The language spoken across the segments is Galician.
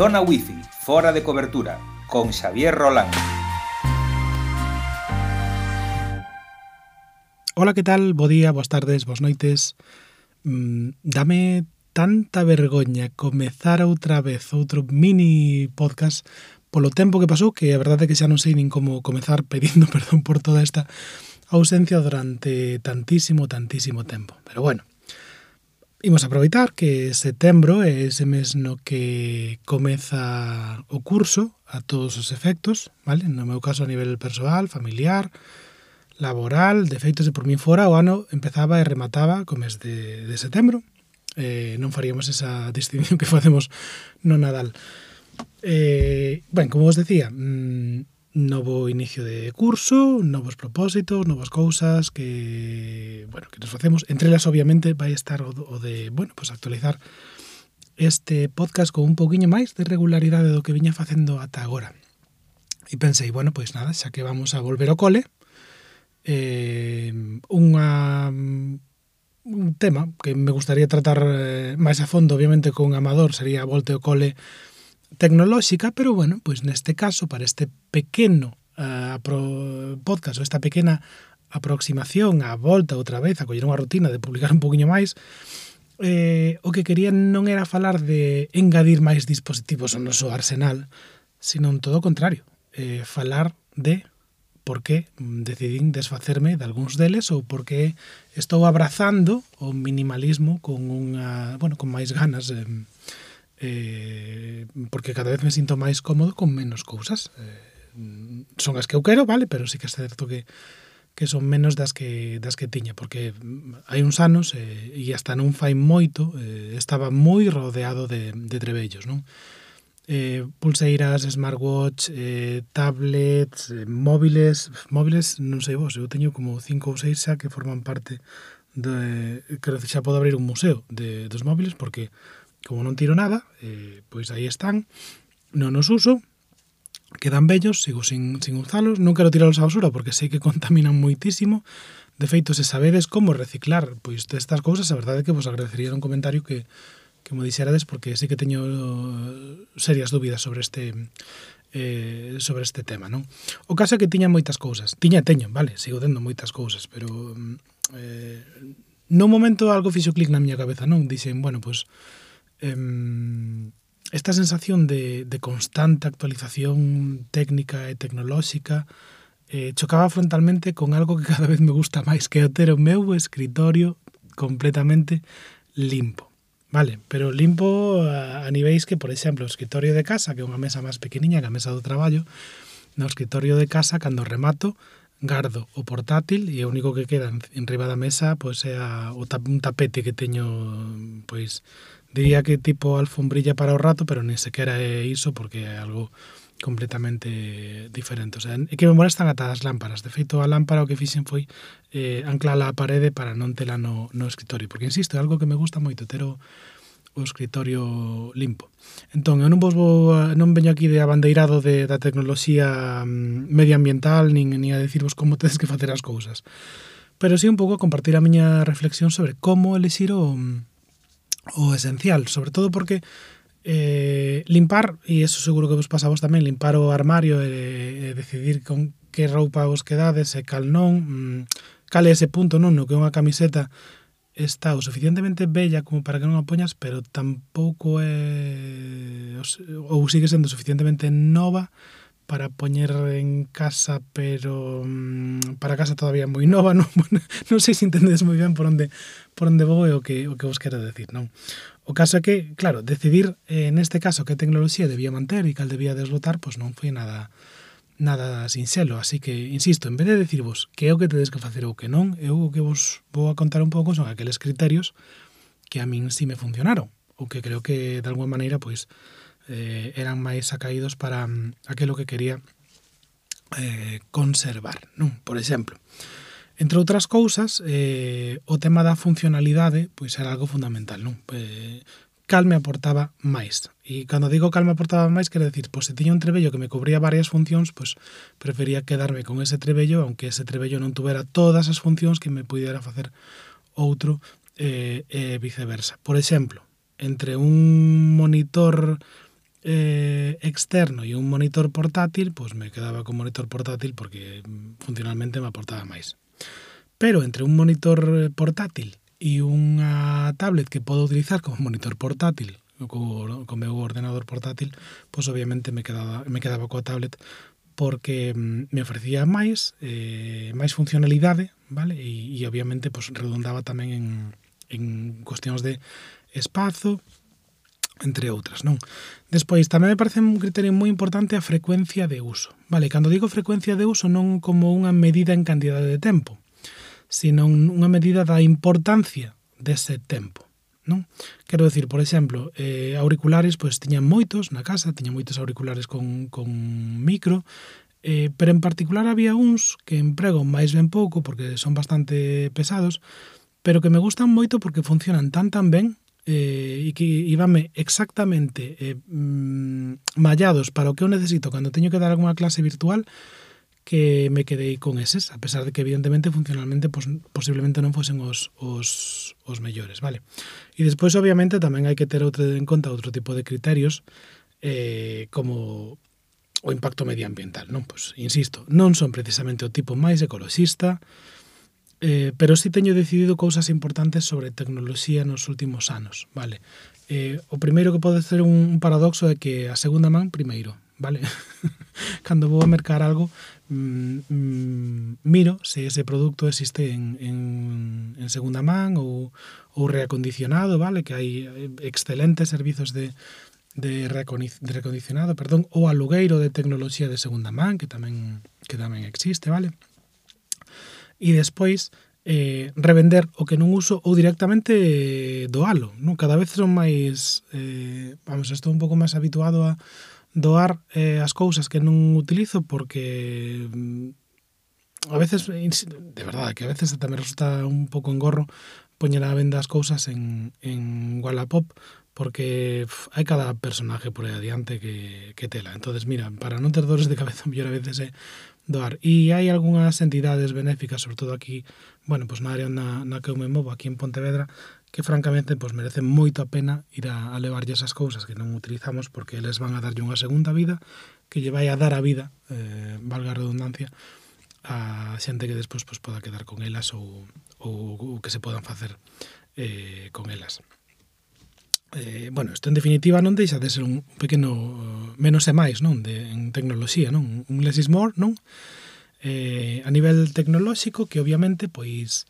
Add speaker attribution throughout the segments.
Speaker 1: Zona Wi-Fi, fora de cobertura, con Xavier Rolán.
Speaker 2: Ola, que tal? Bo día, boas tardes, boas noites. Mm, dame tanta vergoña comezar outra vez outro mini podcast polo tempo que pasou, que a verdade é que xa non sei nin como comezar pedindo perdón por toda esta ausencia durante tantísimo, tantísimo tempo. Pero bueno, Imos aproveitar que setembro é ese mes no que comeza o curso a todos os efectos, vale? No meu caso a nivel persoal, familiar, laboral, de feito se por min fora o ano empezaba e remataba co mes de, de setembro. Eh, non faríamos esa distinción que facemos no Nadal. Eh, ben, como vos decía, mmm, novo inicio de curso, novos propósitos, novas cousas que, bueno, que nos facemos. Entre elas, obviamente, vai estar o, o de, bueno, pues actualizar este podcast con un poquinho máis de regularidade do que viña facendo ata agora. E pensei, bueno, pois nada, xa que vamos a volver ao cole, eh, unha un tema que me gustaría tratar eh, máis a fondo, obviamente, con Amador, sería a volte ao cole tecnolóxica, pero bueno, pois neste caso, para este pequeno eh, uh, pro, podcast ou esta pequena aproximación á volta outra vez a coller unha rutina de publicar un poquinho máis, eh, o que quería non era falar de engadir máis dispositivos ao noso arsenal, sino todo o contrario, eh, falar de por que decidín desfacerme de algúns deles ou por que estou abrazando o minimalismo con unha, bueno, con máis ganas eh, eh, porque cada vez me sinto máis cómodo con menos cousas. Eh, son as que eu quero, vale, pero sí que é certo que que son menos das que das que tiña, porque hai uns anos eh, e hasta non fai moito eh, estaba moi rodeado de, de trebellos, non? Eh, pulseiras, smartwatch, eh, tablets, eh, móviles, móviles, non sei vos, eu teño como cinco ou seis xa que forman parte de que xa podo abrir un museo de dos móviles porque Como non tiro nada, eh, pois aí están, non os uso, quedan bellos, sigo sin, sin usalos, non quero tiralos á basura porque sei que contaminan moitísimo, De feito, se sabedes como reciclar pois destas cousas, a verdade é que vos agradecería un comentario que, que mo dixerades porque sei que teño eh, serias dúbidas sobre este eh, sobre este tema, non? O caso é que tiña moitas cousas. Tiña teño, vale, sigo tendo moitas cousas, pero mm, eh, no momento algo fixo clic na miña cabeza, non? Dixen, bueno, pois pues, eh, esta sensación de, de, constante actualización técnica e tecnolóxica eh, chocaba frontalmente con algo que cada vez me gusta máis, que é ter o meu escritorio completamente limpo. Vale, pero limpo a, a niveis que, por exemplo, o escritorio de casa, que é unha mesa máis pequeniña que a mesa do traballo, no escritorio de casa, cando remato, gardo o portátil e o único que queda en riba da mesa pois é a, o tap, un tapete que teño pois diría que tipo alfombrilla para o rato, pero nin sequera é iso porque é algo completamente diferente. O sea, é que me molestan están atadas lámparas. De feito, a lámpara o que fixen foi eh, anclala á parede para non tela no, no escritorio. Porque, insisto, é algo que me gusta moito, ter o, o escritorio limpo. Entón, eu non vos vou, non veño aquí de abandeirado de, da tecnoloxía mm, medioambiental, nin, nin a decirvos como tedes que facer as cousas. Pero sí un pouco compartir a miña reflexión sobre como elixir o, mm, o esencial, sobre todo porque eh, limpar, e eso seguro que vos pasabos tamén, limpar o armario e, e decidir con que roupa vos quedades e cal non, mm, cal é ese punto non no que unha camiseta está o suficientemente bella como para que non a poñas, pero tampouco é ou sigue sendo suficientemente nova para poñer en casa, pero mmm, para casa todavía moi nova, non, non sei se entendedes moi ben por onde por onde vou e o que o que vos quero decir, non? O caso é que, claro, decidir eh, neste caso que tecnoloxía debía manter e cal debía deslotar, pois non foi nada nada sinxelo, así que, insisto, en vez de decirvos que é o que tedes que facer ou que non, eu o que vos vou a contar un pouco son aqueles criterios que a min si me funcionaron, ou que creo que de alguma maneira, pois, eh, eran máis acaídos para um, aquilo que quería eh, conservar, non? Por exemplo, entre outras cousas, eh, o tema da funcionalidade pois era algo fundamental, non? Eh, cal me aportaba máis. E cando digo cal me aportaba máis, quero decir, pois se tiña un trebello que me cubría varias funcións, pois prefería quedarme con ese trebello, aunque ese trebello non tuvera todas as funcións que me pudiera facer outro eh, eh, viceversa. Por exemplo, entre un monitor eh, externo e un monitor portátil, pois me quedaba con monitor portátil porque mm, funcionalmente me aportaba máis. Pero entre un monitor eh, portátil e unha tablet que podo utilizar como monitor portátil co, co meu ordenador portátil, pois obviamente me quedaba, me quedaba coa tablet porque mm, me ofrecía máis eh, máis funcionalidade, vale? E, e obviamente pois redundaba tamén en, en cuestións de espazo entre outras, non? Despois, tamén me parece un criterio moi importante a frecuencia de uso. Vale, cando digo frecuencia de uso non como unha medida en cantidade de tempo, sino unha medida da importancia dese tempo. Non? Quero decir, por exemplo, eh, auriculares, pois tiñan moitos na casa, tiñan moitos auriculares con, con micro, eh, pero en particular había uns que emprego máis ben pouco porque son bastante pesados, pero que me gustan moito porque funcionan tan tan ben eh, e que íbame exactamente eh, mm, mallados para o que eu necesito cando teño que dar algunha clase virtual que me quedei con eses, a pesar de que evidentemente funcionalmente pos, posiblemente non fosen os, os, os mellores, vale? E despois obviamente tamén hai que ter outro, en conta outro tipo de criterios eh, como o impacto medioambiental, non? Pois, insisto, non son precisamente o tipo máis ecoloxista, Eh, pero sí teño decidido cousas importantes sobre tecnoloxía nos últimos anos, vale? Eh, o primeiro que pode ser un paradoxo é que a segunda man primeiro, vale? Cando vou a mercar algo, mm, mm, miro se ese produto existe en, en, en segunda man ou, ou reacondicionado, vale? Que hai eh, excelentes servizos de, de, reacondicionado, perdón, ou alugueiro de tecnoloxía de segunda man, que tamén que tamén existe, vale? e despois eh, revender o que non uso ou directamente eh, doalo. Non? Cada vez son máis... Eh, vamos, estou un pouco máis habituado a doar eh, as cousas que non utilizo porque mm, a veces, eh, de verdade, que a veces tamén resulta un pouco engorro poñer a venda as cousas en, en Wallapop, porque pff, hai cada personaje por aí adiante que, que tela. entonces mira, para non ter dores de cabeza, mellor a veces é doar. E hai algunhas entidades benéficas, sobre todo aquí, bueno, pois pues na área na, na que eu me movo, aquí en Pontevedra, que francamente pois merecen moito a pena ir a, a levarlle esas cousas que non utilizamos porque eles van a darlle unha segunda vida que lle vai a dar a vida, eh, valga a redundancia, a xente que despois pois, poda quedar con elas ou, ou, ou que se podan facer eh, con elas. Eh, bueno, isto en definitiva non deixa de ser un pequeno menos e máis, non, de en tecnoloxía, non, un less is more, non? Eh, a nivel tecnolóxico que obviamente pois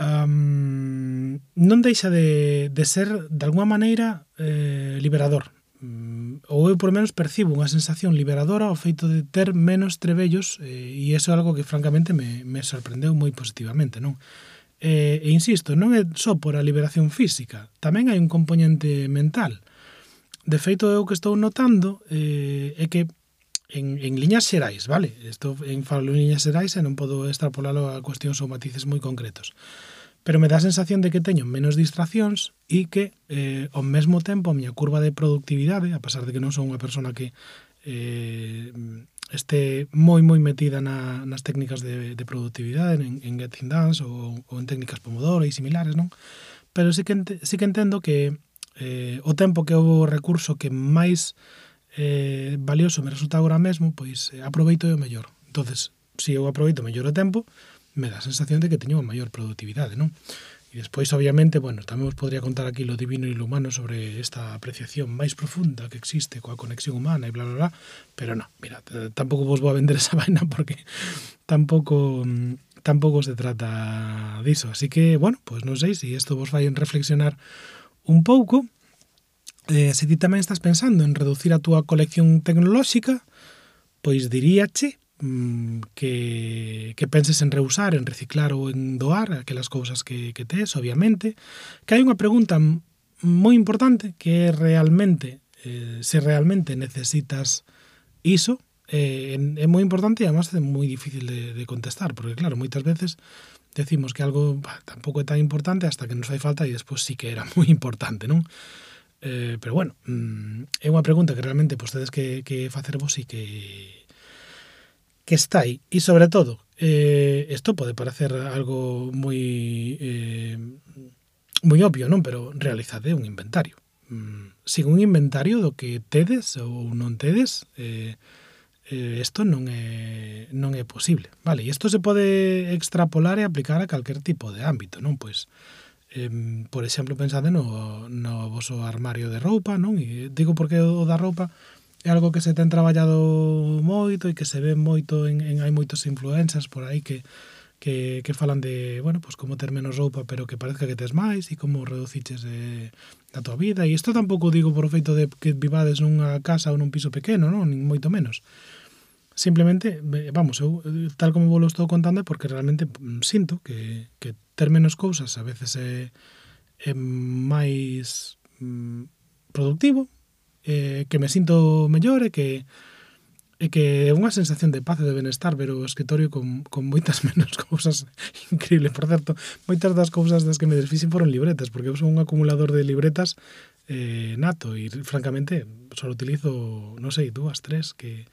Speaker 2: um, non deixa de, de ser de alguma maneira eh, liberador mm, ou eu por menos percibo unha sensación liberadora ao feito de ter menos trebellos eh, e iso é algo que francamente me, me sorprendeu moi positivamente, non? E, e insisto, non é só por a liberación física, tamén hai un componente mental. De feito, eu que estou notando eh, é que en, en liñas xerais, vale? Estou en falo en liñas xerais e non podo extrapolalo a cuestións ou matices moi concretos pero me dá a sensación de que teño menos distraccións e que eh, ao mesmo tempo a miña curva de productividade, a pesar de que non son unha persona que eh, este moi moi metida na, nas técnicas de, de productividade en, en Get Things Dance ou, ou en técnicas Pomodoro e similares, non? Pero sí que, ente, sí que entendo que eh, o tempo que é o recurso que máis eh, valioso me resulta agora mesmo, pois eh, aproveito o mellor. entonces se si eu aproveito mellor o tempo, me dá a sensación de que teño unha maior productividade, non? E despois, obviamente, bueno, tamén vos podría contar aquí lo divino e lo humano sobre esta apreciación máis profunda que existe coa conexión humana e bla, bla, bla, pero non, mira, tampouco vos vou a vender esa vaina porque tampouco mm, tampouco se trata diso. Así que, bueno, pois pues non sei se si isto vos vai en reflexionar un pouco, eh, se ti tamén estás pensando en reducir a túa colección tecnolóxica, pois diríache Mm, que, que penses en reusar, en reciclar ou en doar aquelas cousas que, que tes, obviamente, que hai unha pregunta moi importante que é realmente eh, se realmente necesitas iso, eh, é moi importante e además é moi difícil de, de contestar, porque claro, moitas veces decimos que algo bah, tampouco é tan importante hasta que nos fai falta e despois sí que era moi importante, non? Eh, pero bueno, mm, é unha pregunta que realmente vostedes tedes que, que facervos e que que está aí. E sobre todo, eh, esto pode parecer algo moi eh, moi obvio, non? Pero realizade un inventario. Mm, sin un inventario do que tedes ou non tedes, eh, eh, isto non é non é posible, vale? E isto se pode extrapolar e aplicar a calquer tipo de ámbito, non? Pois eh, por exemplo, pensade no, no voso armario de roupa, non? E digo porque o da roupa, é algo que se ten traballado moito e que se ve moito en, en hai moitos influencers por aí que que, que falan de, bueno, pues como ter menos roupa, pero que parezca que tes máis e como reduciches de, da tua vida. E isto tampouco digo por feito de que vivades nunha casa ou nun piso pequeno, non, nin moito menos. Simplemente, vamos, eu tal como vos lo estou contando é porque realmente mm, sinto que, que ter menos cousas a veces é, é máis mm, productivo, eh, que me sinto mellor e que e que é unha sensación de paz e de benestar ver o escritorio con, con moitas menos cousas. Increíble, por certo moitas das cousas das que me desfixen foron libretas porque eu son un acumulador de libretas eh, nato e francamente só utilizo, non sei, dúas, tres que,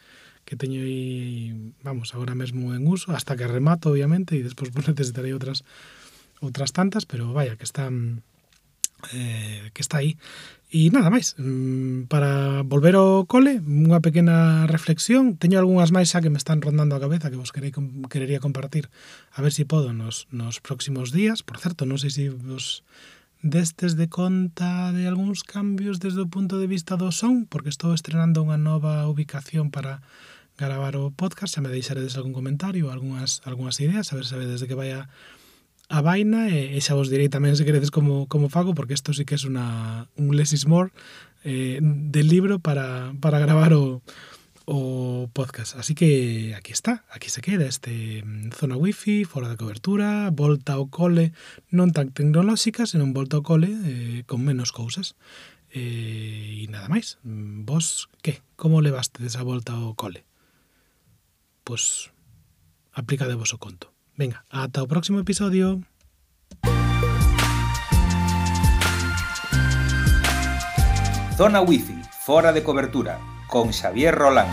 Speaker 2: que teño aí vamos, agora mesmo en uso hasta que remato, obviamente, e despois pues, necesitarei outras outras tantas, pero vaya, que están eh, que está aí. E nada máis, mm, para volver ao cole, unha pequena reflexión, teño algunhas máis xa que me están rondando a cabeza que vos querei, querería compartir, a ver se si podo nos, nos próximos días. Por certo, non sei se vos destes de conta de algúns cambios desde o punto de vista do son, porque estou estrenando unha nova ubicación para gravar o podcast, se me deixaredes algún comentario, algunhas, algunhas ideas, a ver se desde que vai a a vaina e, e xa vos direi tamén se queredes como, como fago, porque isto sí que é una, un less is more eh, del libro para, para gravar o, o podcast. Así que aquí está, aquí se queda este mm, zona wifi, fora da cobertura, volta ao cole non tan tecnolóxica, senón volta ao cole eh, con menos cousas. Eh, e eh, nada máis, mm, vos que? Como levaste desa volta ao cole? Pois aplica de vos o conto. Venga, ata o próximo episodio.
Speaker 1: Zona Wi-Fi, fora de cobertura, con Xavier Rolán.